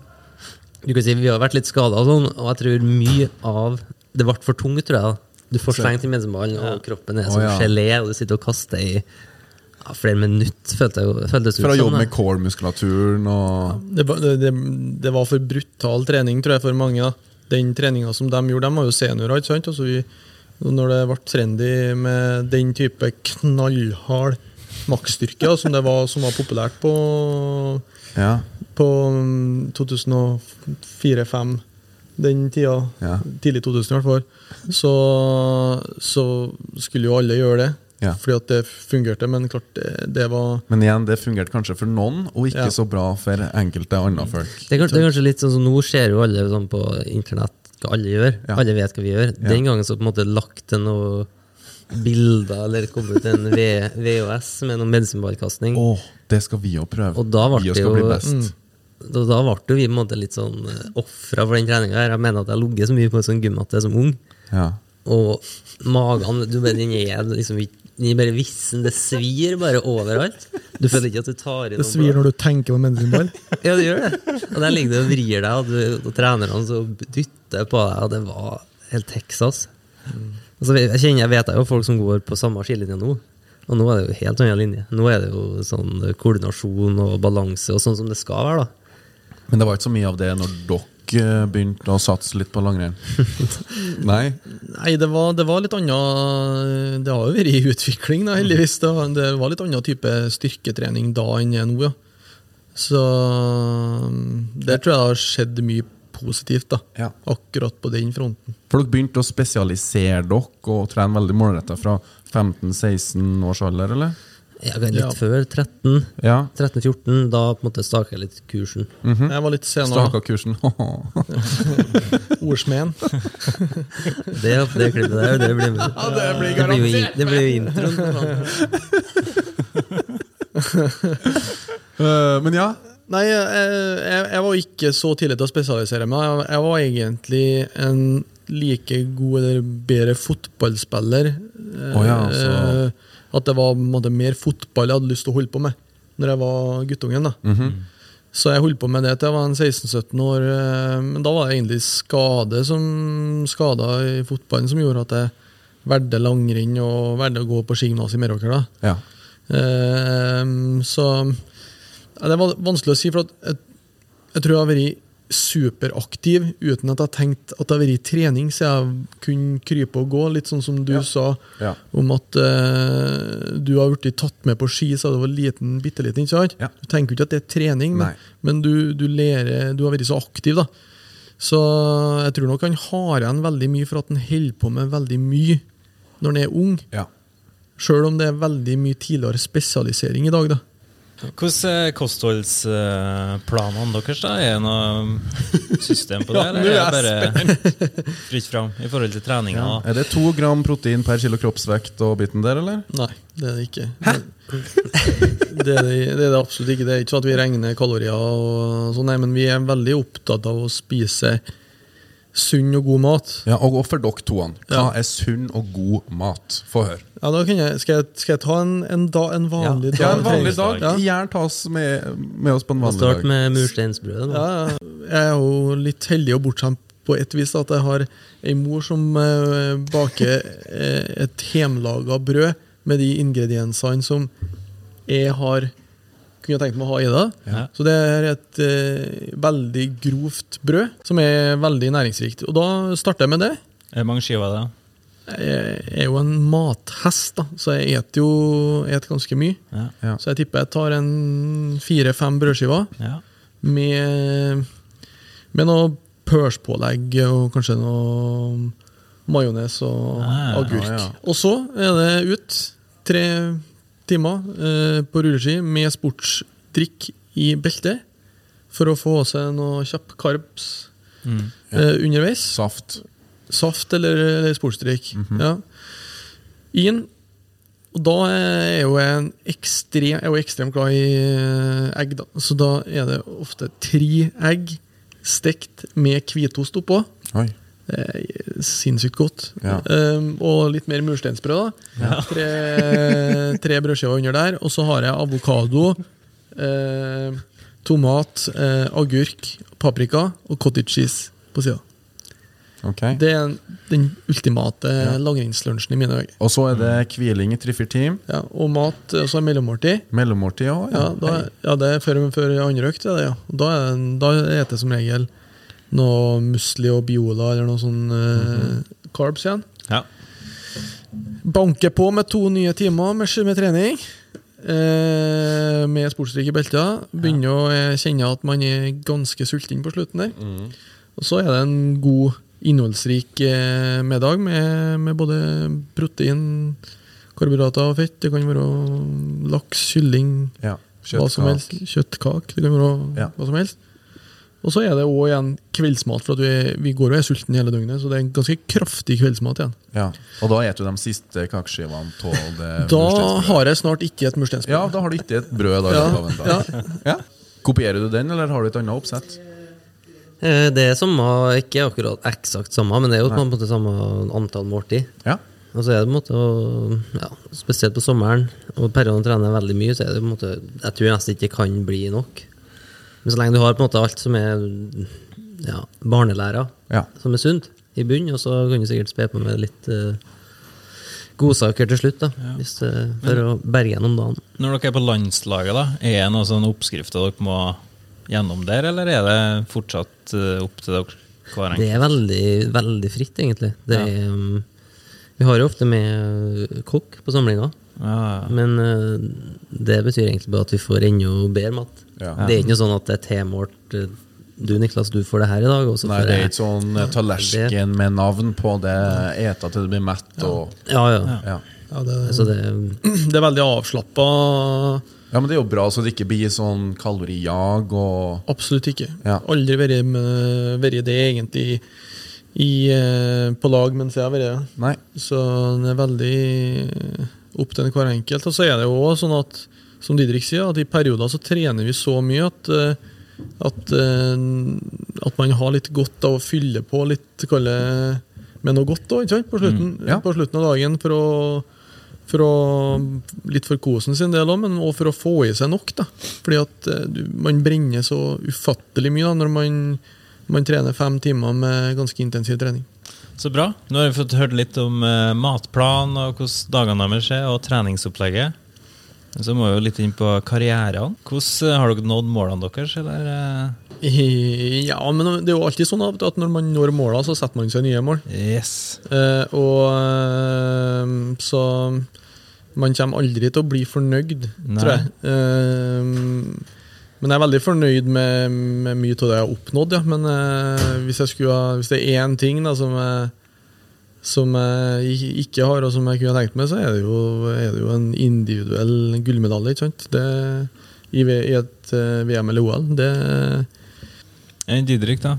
Speaker 2: Du kan si Vi har vært litt skada og sånn, og jeg tror mye av Det ble for tungt, tror jeg. da. Du får slengt i medisinballen, og kroppen er
Speaker 4: som
Speaker 2: som
Speaker 4: ja.
Speaker 2: gelé, og du sitter og kaster i ja, flere minutter, følte jeg jo- føltes
Speaker 4: For å
Speaker 2: ut
Speaker 4: jobbe
Speaker 2: som.
Speaker 4: med core-muskulaturen og
Speaker 3: Det, var- det, det, det var for brutal trening, tror jeg, for mange. da. Den treninga som de gjorde, de var jo seniorer. ikke sant? Altså vi, når det ble trendy med den type knallhard maksstyrke som var, som var populært på,
Speaker 4: Ja.
Speaker 3: på mm, 2004-2005, den tida,
Speaker 4: Ja.
Speaker 3: tidlig 2000 i hvert fall, så, så skulle jo alle gjøre det.
Speaker 4: Ja.
Speaker 3: Fordi at det fungerte, men klart det, det var
Speaker 4: Men igjen, det fungerte kanskje for noen, og ikke
Speaker 3: Ja.
Speaker 4: så bra for enkelte andre folk.
Speaker 2: Det er, kanskje, det er kanskje litt sånn som Nå ser jo alle sånn på internett hva alle gjør.
Speaker 4: Ja.
Speaker 2: Alle vet hva vi gjør.
Speaker 4: Ja.
Speaker 2: Den gangen så på en måte lagt til noe bilder, eller kom ut en v VHS med noe medisinballkasting.
Speaker 4: Oh, det skal vi jo prøve.
Speaker 2: Og da ble
Speaker 4: vi
Speaker 2: det
Speaker 4: skal
Speaker 2: jo-
Speaker 4: bli best.
Speaker 3: Mm.
Speaker 2: Da, da ble vi på en måte litt sånn ofra for den treninga. Jeg mener at jeg har ligget så mye på en sånn gymmatte som ung.
Speaker 4: Ja.
Speaker 2: Og magen du mener, den er liksom ikke den er bare vissen. Det svir bare overalt. Du føler ikke at du tar i
Speaker 3: Det svir når du tenker på medisinball.
Speaker 2: Ja, det gjør det. Og der ligger du og vrir deg, og, du, og trenerne så dytter på deg, og det var helt Texas. Altså, jeg kjenner, jeg vet jo folk som går på samme skillelinje nå, og nå er det jo helt annen linje. Nå er det jo sånn koordinasjon og balanse og sånn som det skal være, da.
Speaker 4: Men det var ikke så mye av det når dere begynte å satse litt på langrenn? Nei?
Speaker 3: Nei, det var, det var litt annet Det har jo vært i utvikling, da, heldigvis. Det var, det var litt annen type styrketrening da enn det er nå, ja. Så der det tror jeg har skjedd mye positivt, da.
Speaker 4: Ja.
Speaker 3: Akkurat på den fronten.
Speaker 4: For dere begynte å spesialisere dere og trene veldig målretta fra 15-16 års alder, eller?
Speaker 2: Ja, litt
Speaker 3: Ja.
Speaker 2: før 13.
Speaker 4: Ja.
Speaker 2: 13-14, da på en måte staka jeg litt kursen.
Speaker 3: Jeg var litt senere.
Speaker 4: Staka kursen.
Speaker 3: Ordsmeden.
Speaker 2: Det, det klippet der, det blir med.
Speaker 4: Ja, det blir
Speaker 2: det blir jo, in- det blir jo introen.
Speaker 4: Eh, men ja.
Speaker 3: Nei, jeg, jeg, jeg var ikke så tidlig til å spesialisere meg. Jeg, jeg var egentlig en like god eller bedre fotballspiller.
Speaker 4: Oh, ja, så-
Speaker 3: eh, At det var måte, mer fotball jeg hadde lyst til å holde på med Når jeg var guttungen. da Så jeg holdt på med det til jeg var en 16-17 år. eh, Men da var det egentlig skade som skada i fotballen som gjorde at jeg valgte langrenn og valgte å gå på skigymnas i Meråker.
Speaker 4: ja.
Speaker 3: Ehm, så ja, Det var vanskelig å si, for at jeg, jeg tror jeg har vært superaktiv uten at jeg har tenkt at det har vært trening, så jeg kunne krype og gå. Litt sånn som du
Speaker 4: Ja.
Speaker 3: sa
Speaker 4: Ja.
Speaker 3: om at uh, du har blitt tatt med på ski så du var liten, bitte liten. ikke?
Speaker 4: Ja.
Speaker 3: Du tenker jo ikke at det er trening, men,
Speaker 4: Nei.
Speaker 3: men du, du lærer, du har vært så aktiv. da. Så jeg tror nok han har igjen veldig mye for at han holder på med veldig mye når han er ung.
Speaker 4: ja.
Speaker 3: Sjøl om det er veldig mye tidligere spesialisering i dag. da.
Speaker 5: Hvordan er kostholdsplanene deres? da? Er det noe system på det,
Speaker 4: Ja,
Speaker 5: eller er det bare fritt fram i forhold til treninga?
Speaker 4: Ja. Er det to gram protein per kilo kroppsvekt og biten der, eller?
Speaker 3: Nei, det er det ikke. Det er det, det er det absolutt ikke. Det er ikke sånn at vi regner kalorier, og sånn, nei, men vi er veldig opptatt av å spise sunn og god mat.
Speaker 4: Ja, Og for dere to, hva
Speaker 3: Ja.
Speaker 4: er sunn og god mat? Få høre.
Speaker 3: Ja, da kan jeg, skal, jeg, skal jeg ta en, en, da, en vanlig
Speaker 2: Ja.
Speaker 3: dag?
Speaker 4: Ja, en vanlig dag.
Speaker 3: Ja.
Speaker 4: Gjerne ta oss med, med oss på en
Speaker 2: vanlig
Speaker 4: vanlig
Speaker 2: start
Speaker 4: dag.
Speaker 2: med mursteinsbrødet.
Speaker 3: Ja, ja. jeg er jo litt heldig og bortskjemt på et vis at jeg har ei mor som eh, baker eh, et hjemmelaga brød med de ingrediensene som jeg har kunne tenkt meg å ha i det.
Speaker 5: Ja.
Speaker 3: Så det er et eh, veldig grovt brød, som er veldig næringsrikt. Og da starter jeg med det.
Speaker 5: Er det mange skiver det?
Speaker 3: Jeg er jo en mathest, da, så jeg et jo et ganske mye.
Speaker 5: Ja.
Speaker 4: Ja.
Speaker 3: Så jeg tipper jeg tar en fire-fem brødskiver
Speaker 5: Ja.
Speaker 3: med, med noe pørspålegg og kanskje noe majones og
Speaker 5: Ah,
Speaker 3: agurk.
Speaker 4: ja, ja.
Speaker 3: Og så er det ut tre timer eh, på rulleski med sportsdrikk i beltet for å få seg noe kjapp karbs
Speaker 5: Mm.
Speaker 3: ja. underveis.
Speaker 4: Saft.
Speaker 3: Saft eller, eller sportsdrikk.
Speaker 4: Mhm.
Speaker 3: ja. Inn. Og da er jo jeg en ekstrem, jeg er jo ekstremt glad i eh, egg, da. Så da er det ofte tre egg stekt med hvitost oppå.
Speaker 4: Oi.
Speaker 3: Er sinnssykt godt.
Speaker 4: Ja.
Speaker 3: Um, og litt mer mursteinsbrød. Ja. Tre, tre brødskiver under der. Og så har jeg avokado, eh, tomat, eh, agurk, paprika og cottage cheese på sida.
Speaker 4: Okay.
Speaker 3: Det er den ultimate langrennslunsjen i mine øyne.
Speaker 4: Og så er det hviling i tre-fire timer.
Speaker 3: Ja, og mat, og så er mellommåltid.
Speaker 4: Mellommåltid ja,
Speaker 3: Ja, da, ja, det er før, før andre økt. ja. Og Da, er, det- da som regel noe musli og biola eller noe sånn eh, carbs igjen.
Speaker 5: Ja.
Speaker 3: Banker på med to nye timer med, med trening. Uh, med sportsdrikk i beltet. Begynner å eh, kjenne at man er ganske sulten på slutten der. Og så er det en god, innholdsrik eh, middag med, med både protein, karbohydrater og fett. Det kan være laks, kylling,
Speaker 4: Ja.
Speaker 3: hva som helst. Kjøttkake. Det kan være
Speaker 4: Ja.
Speaker 3: hva som helst. Og så er det òg igjen kveldsmat, for at vi, vi går og er sultne hele døgnet. Så det er en ganske kraftig kveldsmat igjen.
Speaker 4: Ja. Og da spiser du de siste kakeskivene av det
Speaker 3: Da har jeg snart ikke et mursteinsbrød.
Speaker 4: Ja, da har du ikke et brød da,
Speaker 3: ja,
Speaker 4: Ja, av en dag. Ja. Kopierer du den, eller har du et annet oppsett?
Speaker 2: Eh, Det er samme, ikke akkurat eksakt samme, men det er jo på en måte samme antall måltid.
Speaker 4: Ja.
Speaker 2: Og så er det på en måte å- ja, Spesielt på sommeren, og periodene trener veldig mye, så er det på en måte Jeg tror nesten ikke det kan bli nok. Men så lenge du har på en måte alt som er ja, barnelærer,
Speaker 4: Ja.
Speaker 2: som er sunt, i bunn, og så kan du sikkert spe på med litt uh, godsaker til slutt, da, hvis, eh, for å berge gjennom dagen.
Speaker 5: Når dere er på landslaget, da, er det noen sånne oppskrifter dere må gjennom der, eller er det fortsatt uh, opp til dere hver
Speaker 2: Det er veldig, veldig fritt, egentlig. Det er, um, vi har jo ofte med kokk på samlinga,
Speaker 5: Ja,
Speaker 2: men uh, det betyr egentlig bare at vi får enda bedre mat.
Speaker 4: Ja.
Speaker 2: Det er ikke noe sånn at det er tilmålt uh, Du, Niklas, du får det her i dag. Og så
Speaker 4: Nei,
Speaker 2: får
Speaker 4: det er ikke sånn eh, tallerken med navn på det. Ete til du blir mett og
Speaker 2: Ja, ja.
Speaker 4: Ja.
Speaker 3: Ja, det,
Speaker 2: altså, det,
Speaker 3: det er veldig avslappa.
Speaker 4: ja, men det er jo bra, så det ikke blir sånn kalorijag og
Speaker 3: Absolutt ikke.
Speaker 4: Ja.
Speaker 3: Aldri vært, det egentlig i, eh, på lag mens jeg har vært det. Så det er veldig opp til hver enkelt. Og så er det jo også sånn at, som Didrik sier, at i perioder så trener vi så mye at, eh, at, eh, at man har litt godt av å fylle på litt kalle, med noe godt sant? På, slutten,
Speaker 4: ja.
Speaker 3: på slutten av dagen for å, for å Litt for kosen sin del òg, men òg for å få i seg nok. da. Fordi at eh, man brenner så ufattelig mye da, når man, man trener fem timer med ganske intensiv trening.
Speaker 5: Så bra. Nå har vi fått hørt litt om uh, matplan og hvordan dagene deres er, og treningsopplegget. Så må vi jo litt inn på karrierene. Hvordan eh, Har dere nådd målene deres, eller? eh?
Speaker 3: Ja, men det er jo alltid sånn at når man når målene, så setter man seg nye mål.
Speaker 5: Yes.
Speaker 3: Uh, og så man kommer aldri til å bli fornøyd,
Speaker 5: Nei.
Speaker 3: tror jeg. Eh, men jeg er veldig fornøyd med, med mye av det jeg har oppnådd, ja. Men eh, hvis, jeg skulle, ha- hvis det er én ting da, som jeg, som jeg ikke har, og som jeg kunne tenkt meg, så er det jo, er det jo en individuell gullmedalje. ikke sant? Det, i, I et uh, VM eller OL. Det
Speaker 5: Enn Didrik, da?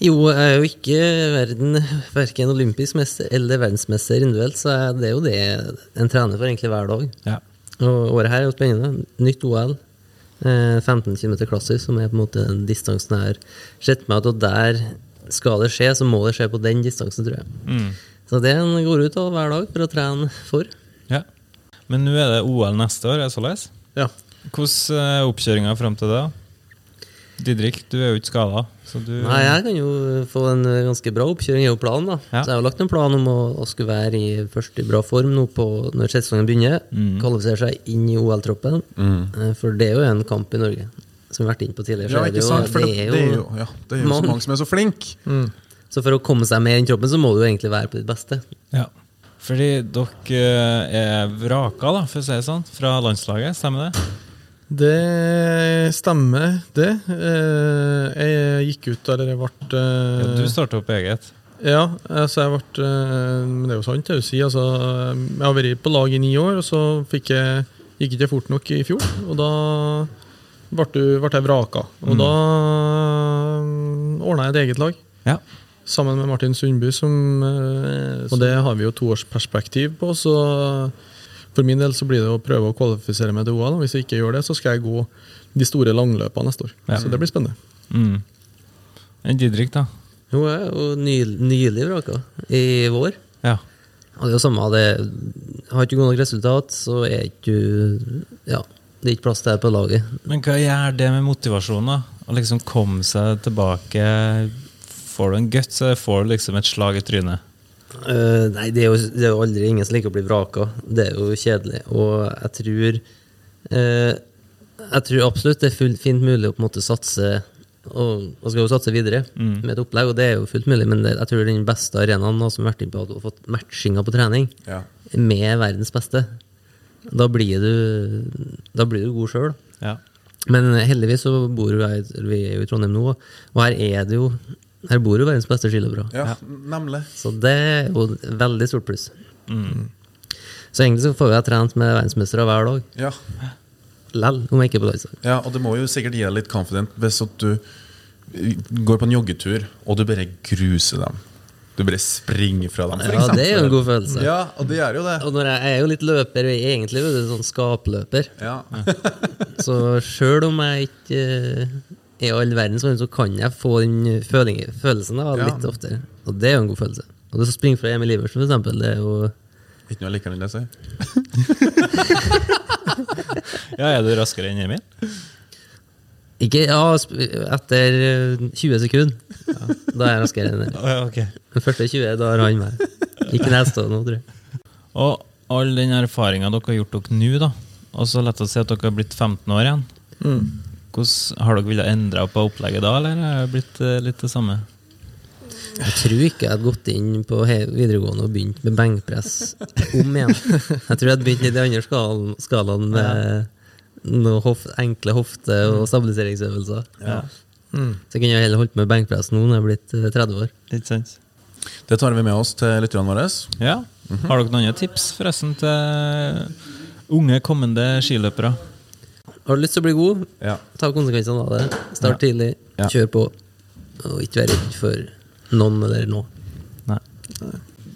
Speaker 2: jo, jeg er jo ikke verden, verken olympisk mester eller verdensmester individuelt, så det er jo det en trener for egentlig hver dag.
Speaker 5: Ja.
Speaker 2: Og året her er jo spennende. Nytt OL. Eh, 15 km klassisk, som er på en måte den distansen jeg har sett meg at og der skal det skje, så må det skje på den distansen, tror jeg.
Speaker 5: Mm.
Speaker 2: Så det en går ut av hver dag for å trene for.
Speaker 5: ja. Men nå er det OL neste år, er det såleis?
Speaker 3: Ja.
Speaker 5: Hvordan er oppkjøringa fram til det? da? Didrik, du er jo ikke skada, du
Speaker 2: Nei, jeg kan jo få en ganske bra oppkjøring, er jo planen. da.
Speaker 5: Ja.
Speaker 2: Så jeg har lagt en plan om å, å skulle være i først i bra form nå på, når sesongen begynner.
Speaker 5: Mm.
Speaker 2: Kvalifisere seg inn i OL-troppen. Mm. For det er jo en kamp i Norge, som vi har vært inne på tidligere.
Speaker 4: Ja,
Speaker 2: det
Speaker 4: ikke sant? For det,
Speaker 2: det er
Speaker 4: det er
Speaker 2: jo,
Speaker 4: ja, det er jo så
Speaker 2: mange.
Speaker 4: som er så flinke.
Speaker 2: Så for å komme seg med inn i troppen, så må du jo egentlig være på ditt beste.
Speaker 5: Ja. Fordi dere eh, er vraka, da, for å si det sånn, fra landslaget, stemmer det?
Speaker 3: Det stemmer, det. Eh, Jeg gikk ut eller jeg ble
Speaker 5: Ja,
Speaker 3: eh,
Speaker 5: du starta opp eget.
Speaker 3: Ja, altså jeg ble eh, Men det er jo sant, det du sier. Altså, jeg har vært på lag i ni år, og så fikk jeg, gikk ikke fort nok i fjor. Og da ble, du, ble jeg vraka. Og da ordna jeg et eget lag.
Speaker 5: Ja.
Speaker 3: Sammen med Martin Sundby, som Og det har vi jo to års perspektiv på, så for min del så blir det å prøve å kvalifisere meg til OL. Hvis jeg ikke gjør det, så skal jeg gå de store langløpene neste år.
Speaker 5: Ja.
Speaker 3: Så det blir spennende.
Speaker 5: Mm. En Didrik, da?
Speaker 2: Jo, jeg er jo ny- nylig vraka. I vår.
Speaker 5: Ja.
Speaker 2: Og det er jo samme det Har ikke god nok resultat, så er ikke du Ja, det er ikke plass til deg på laget.
Speaker 5: Men hva gjør det med motivasjonen? da? Å liksom komme seg tilbake Får du en guts, så får du liksom et slag i trynet.
Speaker 2: Eh, nei, det er, jo, det er jo aldri ingen som liker å bli vraka. Det er jo kjedelig. Og jeg tror uh, Jeg tror absolutt det er fullt fint mulig å på en måte satse og, man skal jo satse videre med et opplegg, og det er jo fullt mulig, men det, jeg tror den beste arenaen nå som har vært inne på at du har fått matchinga på trening
Speaker 4: Ja.
Speaker 2: med verdens beste, da blir du, da blir du god sjøl.
Speaker 5: Ja.
Speaker 2: Men heldigvis så bor vi jeg, vi er jo i Trondheim nå, og her er det jo Her bor jo verdens beste skiløpere.
Speaker 4: ja, nemlig.
Speaker 2: Så det er jo et veldig stort pluss. Så egentlig så får jeg trent med verdensmestere hver dag.
Speaker 4: Ja.
Speaker 2: Lell, om jeg ikke er på landslag.
Speaker 4: ja, og det må jo sikkert gi deg litt confident hvis at du går på en joggetur, og du bare gruser dem. Du bare springer fra dem,
Speaker 2: Ja, det er jo en god følelse.
Speaker 4: Ja, og det er jo det.
Speaker 2: Og når jeg, jeg er jo litt løper, og jeg er egentlig jo sånn skapløper.
Speaker 4: Ja.
Speaker 2: Så sjøl om jeg ikke eh, er all verdens form, så kan jeg få den følelsen av
Speaker 4: Ja.
Speaker 2: litt oftere. Og det er jo en god følelse. Og det å springe fra Emil Iversen, for eksempel, det er jo
Speaker 4: Ikke noe jeg liker enn det, sier.
Speaker 5: ja, er du raskere enn Emil?
Speaker 2: Ikke Ja, etter eh, 20 sekunder. Ja, da er jeg raskere enn Emil.
Speaker 5: ja, okay.
Speaker 2: Den første 20, da har han meg. Ikke neste år nå, tror jeg.
Speaker 5: Og all den erfaringa dere har gjort dere nå, da, og så lett å si at dere har blitt 15 år igjen. Hvordan, har dere villet endre på opplegget da, eller har det blitt eh, litt det samme?
Speaker 2: Jeg tror ikke jeg hadde gått inn på videregående og begynt med benkpress om igjen. Jeg tror jeg hadde begynt i de andre skalaen, skalaen med noen hof, enkle hofte- og stabiliseringsøvelser.
Speaker 5: Ja.
Speaker 2: Så jeg kunne heller holdt med benkpress nå når jeg er blitt eh, 30 år.
Speaker 5: Litt sant?
Speaker 4: Det tar vi med oss til lytterne våre.
Speaker 5: Ja. Har dere noen andre tips forresten til unge, kommende skiløpere?
Speaker 2: Har du lyst til å bli god,
Speaker 4: Ja.
Speaker 2: ta konsekvensene av det. Start tidlig,
Speaker 4: Ja.
Speaker 2: kjør på. Og ikke være redd for noen eller noe.
Speaker 5: Nei.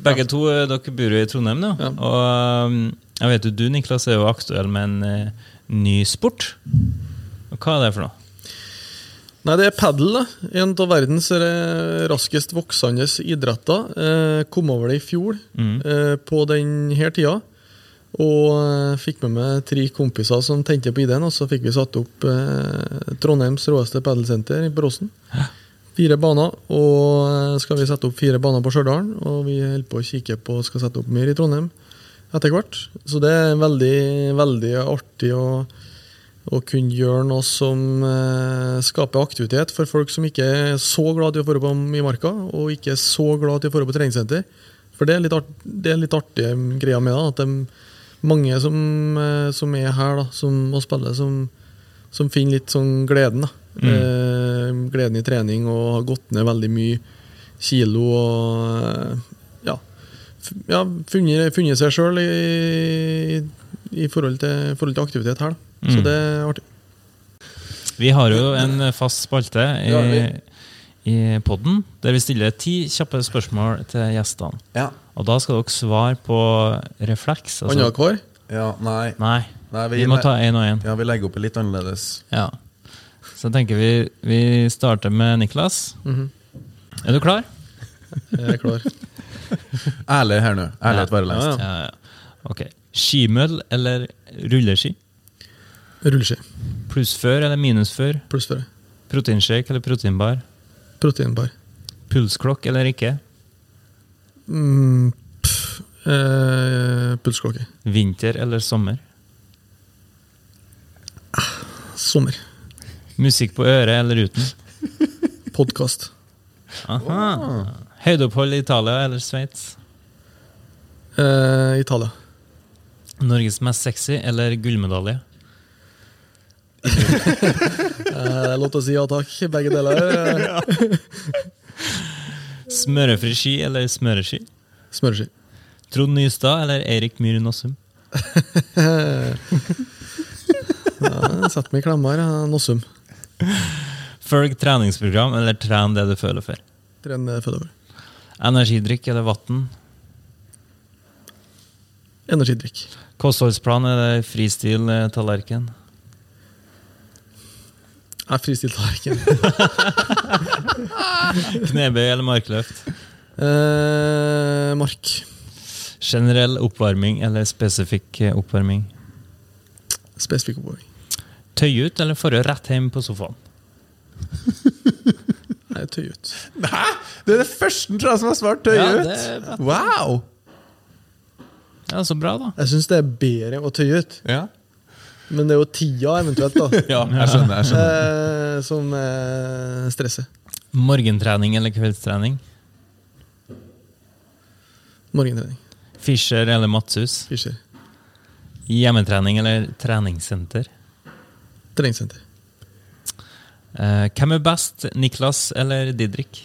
Speaker 5: Begge to eh, dere bor jo i Trondheim nå. Og um, jeg vet jo du, Niklas, er jo aktuell med en eh, ny sport. Og hva er det for noe?
Speaker 3: Nei, det er padel. En av verdens raskest voksende idretter. Eh, kom over det i fjor eh, på denne tida. Og eh, fikk med meg tre kompiser som tente på ideen, og så fikk vi satt opp eh, Trondheims råeste padelsenter på Rossen. Fire baner, og eh, skal vi sette opp fire baner på Stjørdal. Og vi holder på å kikke på skal sette opp mer i Trondheim etter hvert. Så det er veldig, veldig artig å å kunne gjøre noe som eh, skaper aktivitet for folk som ikke er så glad i å dra på i marka, og ikke er så glad i å dra på treningssenter. For det er litt, art, det er litt artige greia med det. At er mange som, eh, som er her da, som, og spiller, som, som finner litt sånn gleden. da. Eh, gleden i trening og har gått ned veldig mye kilo og eh, ja, ja funnet, funnet seg sjøl i, i forhold til, forhold til aktivitet her. Da. Så det er artig.
Speaker 5: Vi har jo en fast spalte i,
Speaker 4: Ja,
Speaker 5: i podden der vi stiller ti kjappe spørsmål til gjestene.
Speaker 4: Ja.
Speaker 5: Og da skal dere svare på refleks. altså-
Speaker 3: Annenhver?
Speaker 4: ja. Nei.
Speaker 5: Nei,
Speaker 4: Nei
Speaker 5: vi må ta én og én.
Speaker 4: Ja, vi legger opp litt annerledes.
Speaker 5: Ja. Så jeg tenker vi, vi starter med Niklas. Er du klar?
Speaker 3: Jeg er klar.
Speaker 4: Ærlig her nå. Ærlighet
Speaker 5: Ja.
Speaker 4: bare lengst.
Speaker 5: Ja, ja. Ok. Skimøll eller rulleski?
Speaker 3: Rulleski.
Speaker 5: Plussfør eller minus
Speaker 3: før? Pluss før.
Speaker 5: Proteinshake eller proteinbar?
Speaker 3: Proteinbar.
Speaker 5: Pulsklokk eller ikke?
Speaker 3: Mm, pff, eh, pulsklokke.
Speaker 5: Vinter eller sommer?
Speaker 3: Sommer.
Speaker 5: Musikk på øret eller uten?
Speaker 3: Podkast.
Speaker 5: Aha. Høydeopphold i Italia eller Sveits?
Speaker 3: Eh, Italia.
Speaker 5: Norges mest sexy eller gullmedalje?
Speaker 3: Eh, lov til å si ja takk, begge deler.
Speaker 5: Smørefri ski eller smøreski?
Speaker 3: Smøreski.
Speaker 5: Trond Nystad eller Eirik Myhren Nossum?
Speaker 3: Ja, Sett meg i klemmer, Nossum.
Speaker 5: Følg treningsprogram eller tren det du føler for?
Speaker 3: Tren det du føler for.
Speaker 5: Energidrikk eller vann?
Speaker 3: Energidrikk.
Speaker 5: Kostholdsplan eller fristil-tallerken?
Speaker 3: Jeg er fristilt tallerken.
Speaker 5: Knebøy eller markløft?
Speaker 3: Eh, mark.
Speaker 5: Generell oppvarming eller spesifikk eh, oppvarming?
Speaker 3: Spesifikk oppvarming.
Speaker 5: Tøy ut eller forrige rett hjem på sofaen?
Speaker 3: Nei, tøy ut.
Speaker 4: Hæ?! Det er det første tror jeg som har svart tøye
Speaker 5: Ja,
Speaker 4: ut! Wow!
Speaker 5: Ja, Så bra, da.
Speaker 3: Jeg syns det er bedre å tøye ut.
Speaker 4: Ja.
Speaker 3: Men det er jo tida eventuelt da
Speaker 4: ja, jeg skjønner. jeg skjønner
Speaker 3: eh, som eh, stresser.
Speaker 5: Morgentrening eller kveldstrening?
Speaker 3: Morgentrening.
Speaker 5: Fischer eller Matshus?
Speaker 3: Fischer.
Speaker 5: Hjemmetrening eller treningssenter?
Speaker 3: Treningssenter.
Speaker 5: Eh, hvem er best, Niklas eller Didrik?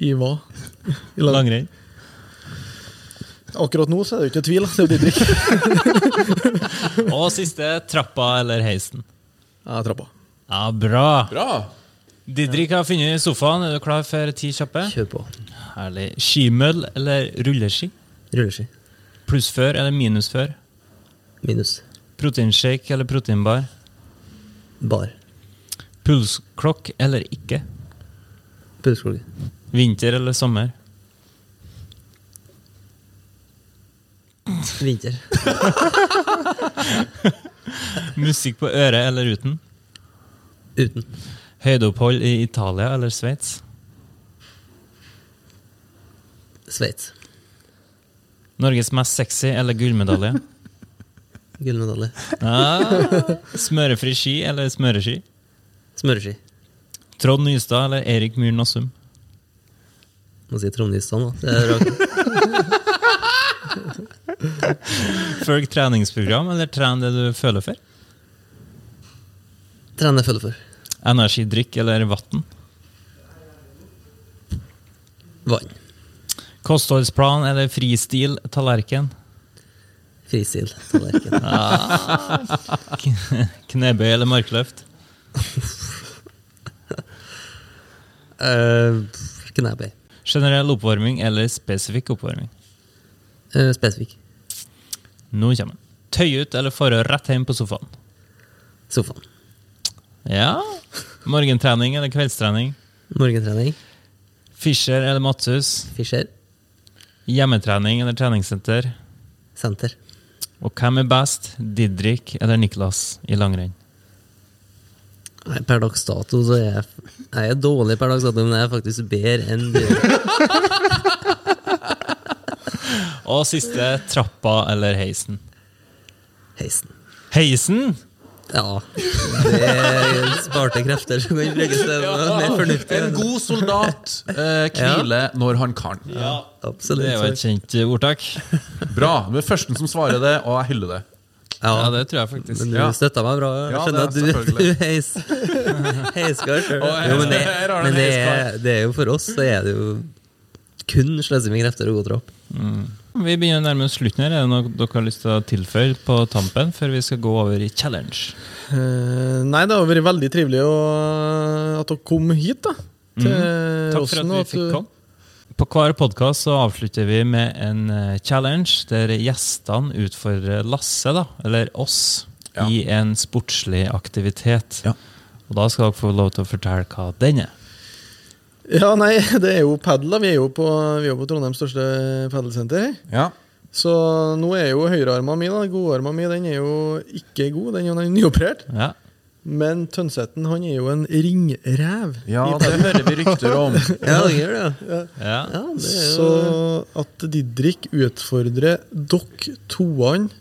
Speaker 3: I hva? I lang...
Speaker 5: Langrenn.
Speaker 3: Akkurat nå så er det jo ikke tvil. Det er jo Didrik.
Speaker 5: Og siste, trappa eller heisen?
Speaker 3: Ja, trappa.
Speaker 5: Ja, bra.
Speaker 4: Bra!
Speaker 5: Didrik har funnet sofaen. Er du klar for ti kjappe?
Speaker 2: Kjør på.
Speaker 5: Herlig. Skimøll eller rulleski?
Speaker 2: Rulleski.
Speaker 5: Plussfør eller minus før?
Speaker 2: Minus.
Speaker 5: Proteinshake eller proteinbar?
Speaker 2: Bar.
Speaker 5: Pulsklokk eller ikke?
Speaker 2: Pulsklokke.
Speaker 5: Vinter eller sommer?
Speaker 2: Vinter.
Speaker 5: Musikk på øret eller uten?
Speaker 2: Uten.
Speaker 5: Høydeopphold i Italia eller Sveits?
Speaker 2: Sveits.
Speaker 5: Norges mest sexy eller gullmedalje?
Speaker 2: Gullmedalje.
Speaker 5: Ah, smørefri ski eller smøreski?
Speaker 2: Smøreski.
Speaker 5: Trond Nystad eller Erik Myhr Nassum?
Speaker 2: Må si Trond Nystad, da. Det er.
Speaker 5: Følg treningsprogram eller tren det du føler for?
Speaker 2: Trener jeg føler for.
Speaker 5: Energidrikk eller vann?
Speaker 2: Vann.
Speaker 5: Kostholdsplan eller fristil tallerken?
Speaker 2: Fristil. Tallerken.
Speaker 5: Knebøy eller markløft?
Speaker 2: Uh, Knebøy.
Speaker 5: Generell oppvarming eller spesifikk oppvarming?
Speaker 2: Uh, spesifikk.
Speaker 5: Nå kommer den. Tøy ut eller forrige rett hjem på sofaen?
Speaker 2: Sofaen.
Speaker 5: Ja. Morgentrening eller kveldstrening?
Speaker 2: Morgentrening.
Speaker 5: Fischer eller Matshus?
Speaker 2: Fischer.
Speaker 5: Hjemmetrening eller treningssenter?
Speaker 2: Senter.
Speaker 5: Og hvem er best, Didrik eller Niklas i langrenn?
Speaker 2: Nei, per dags dato så er jeg, jeg er dårlig per dags dato, men jeg er faktisk bedre enn dere.
Speaker 5: Og siste, trappa eller heisen?
Speaker 2: Heisen.
Speaker 5: Heisen?
Speaker 2: Ja. Det er sparte krefter som kan brukes til noe mer fornuftig.
Speaker 4: En god soldat eh, hviler når han kan.
Speaker 2: Absolutt.
Speaker 5: Det er jo et kjent ordtak.
Speaker 4: Bra. Du er førsten som svarer det, og jeg hyller det.
Speaker 5: Ja,
Speaker 2: Ja,
Speaker 5: det tror jeg faktisk.
Speaker 2: men du
Speaker 4: Ja.
Speaker 2: støtta meg bra. Jeg
Speaker 4: Ja,
Speaker 2: skjønner
Speaker 4: det
Speaker 2: at du, du heis, heiskar sjøl. Jo, men, det, men det, er, det er jo for oss, så er det jo kun sløsing med krefter og god trapp.
Speaker 5: Vi begynner å nærme oss slutten her. Er det noe dere har lyst til å tilføye på tampen før vi skal gå over i challenge?
Speaker 3: Uh, nei, det har vært veldig trivelig å, at dere kom hit, da. Til
Speaker 5: Mhm. Takk for at vi fikk komme. På hver podkast avslutter vi med en eh, challenge der gjestene utfordrer Lasse, da, eller oss,
Speaker 4: Ja.
Speaker 5: i en sportslig aktivitet.
Speaker 4: Ja.
Speaker 5: Og da skal dere få lov til å fortelle hva den er.
Speaker 3: Ja, nei, det er jo padel. Vi er jo på, vi er på Trondheims største padelsenter.
Speaker 4: Ja.
Speaker 3: Så nå er jo høyrearma mi, da, godarma mi, den er jo ikke god. Den er nyoperert.
Speaker 5: Ja.
Speaker 3: Men Tønseten han er jo en ringrev.
Speaker 4: Ja, det hører vi rykter om.
Speaker 2: Ja, det gjør det, ja.
Speaker 5: ja.
Speaker 2: det jo
Speaker 3: Så at Didrik utfordrer dere toene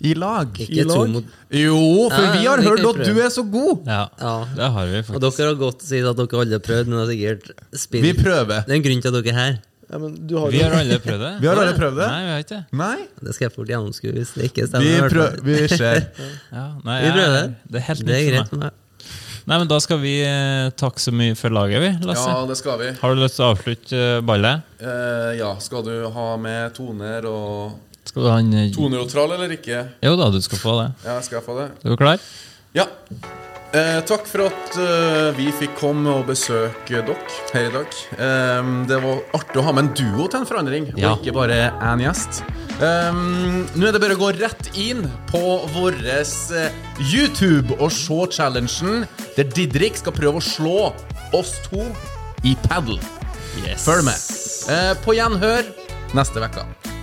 Speaker 4: I lag.
Speaker 3: i
Speaker 2: Ikke to
Speaker 3: lag.
Speaker 2: mot
Speaker 4: Jo, for
Speaker 2: Ja,
Speaker 4: vi har
Speaker 2: vi
Speaker 4: hørt
Speaker 2: kan
Speaker 4: at du er så god!
Speaker 5: ja.
Speaker 2: Ja.
Speaker 5: Det har vi
Speaker 2: Og
Speaker 5: faktisk.
Speaker 2: dere har godt sagt at dere alle har prøvd, men det er sikkert spilt.
Speaker 4: Vi prøver.
Speaker 2: Det er en grunn til at dere er her.
Speaker 3: Ja, men du har
Speaker 5: Vi
Speaker 3: jo
Speaker 5: har alle prøvd det.
Speaker 4: Vi har alle prøvd det.
Speaker 5: Nei, vi har ikke det.
Speaker 4: Nei?
Speaker 2: Det skal jeg fort gjennomskue hvis det ikke
Speaker 4: Vi,
Speaker 2: stemmer. i hvert
Speaker 4: prøv,
Speaker 2: fall.
Speaker 4: vi ser.
Speaker 5: Ja, nei,
Speaker 2: Vi prøver.
Speaker 5: Det er helt
Speaker 2: Det er
Speaker 5: nytt
Speaker 2: greit
Speaker 5: for meg.
Speaker 2: for meg.
Speaker 5: Nei, men Da skal vi eh, takke så mye for laget, vi, Lasse.
Speaker 4: Ja, det skal vi.
Speaker 5: Har du lyst til å avslutte eh, ballet?
Speaker 4: Eh, ja, skal du ha med toner og
Speaker 5: Skal du ha en eh,
Speaker 4: trall eller ikke?
Speaker 5: Jo da, du skal få det.
Speaker 4: Ja, skal jeg få det?
Speaker 5: Er du klar?
Speaker 4: Ja. Eh, takk for at eh, vi fikk komme og besøke dere her i dag. Eh, det var artig å ha med en duo til en forandring,
Speaker 5: Ja.
Speaker 4: og ikke bare én gjest. Eh, Nå er det bare å gå rett inn på vår eh, YouTube og se challengen der Didrik skal prøve å slå oss to i padel.
Speaker 5: Yes.
Speaker 4: Følg med. Eh, på gjenhør neste uke.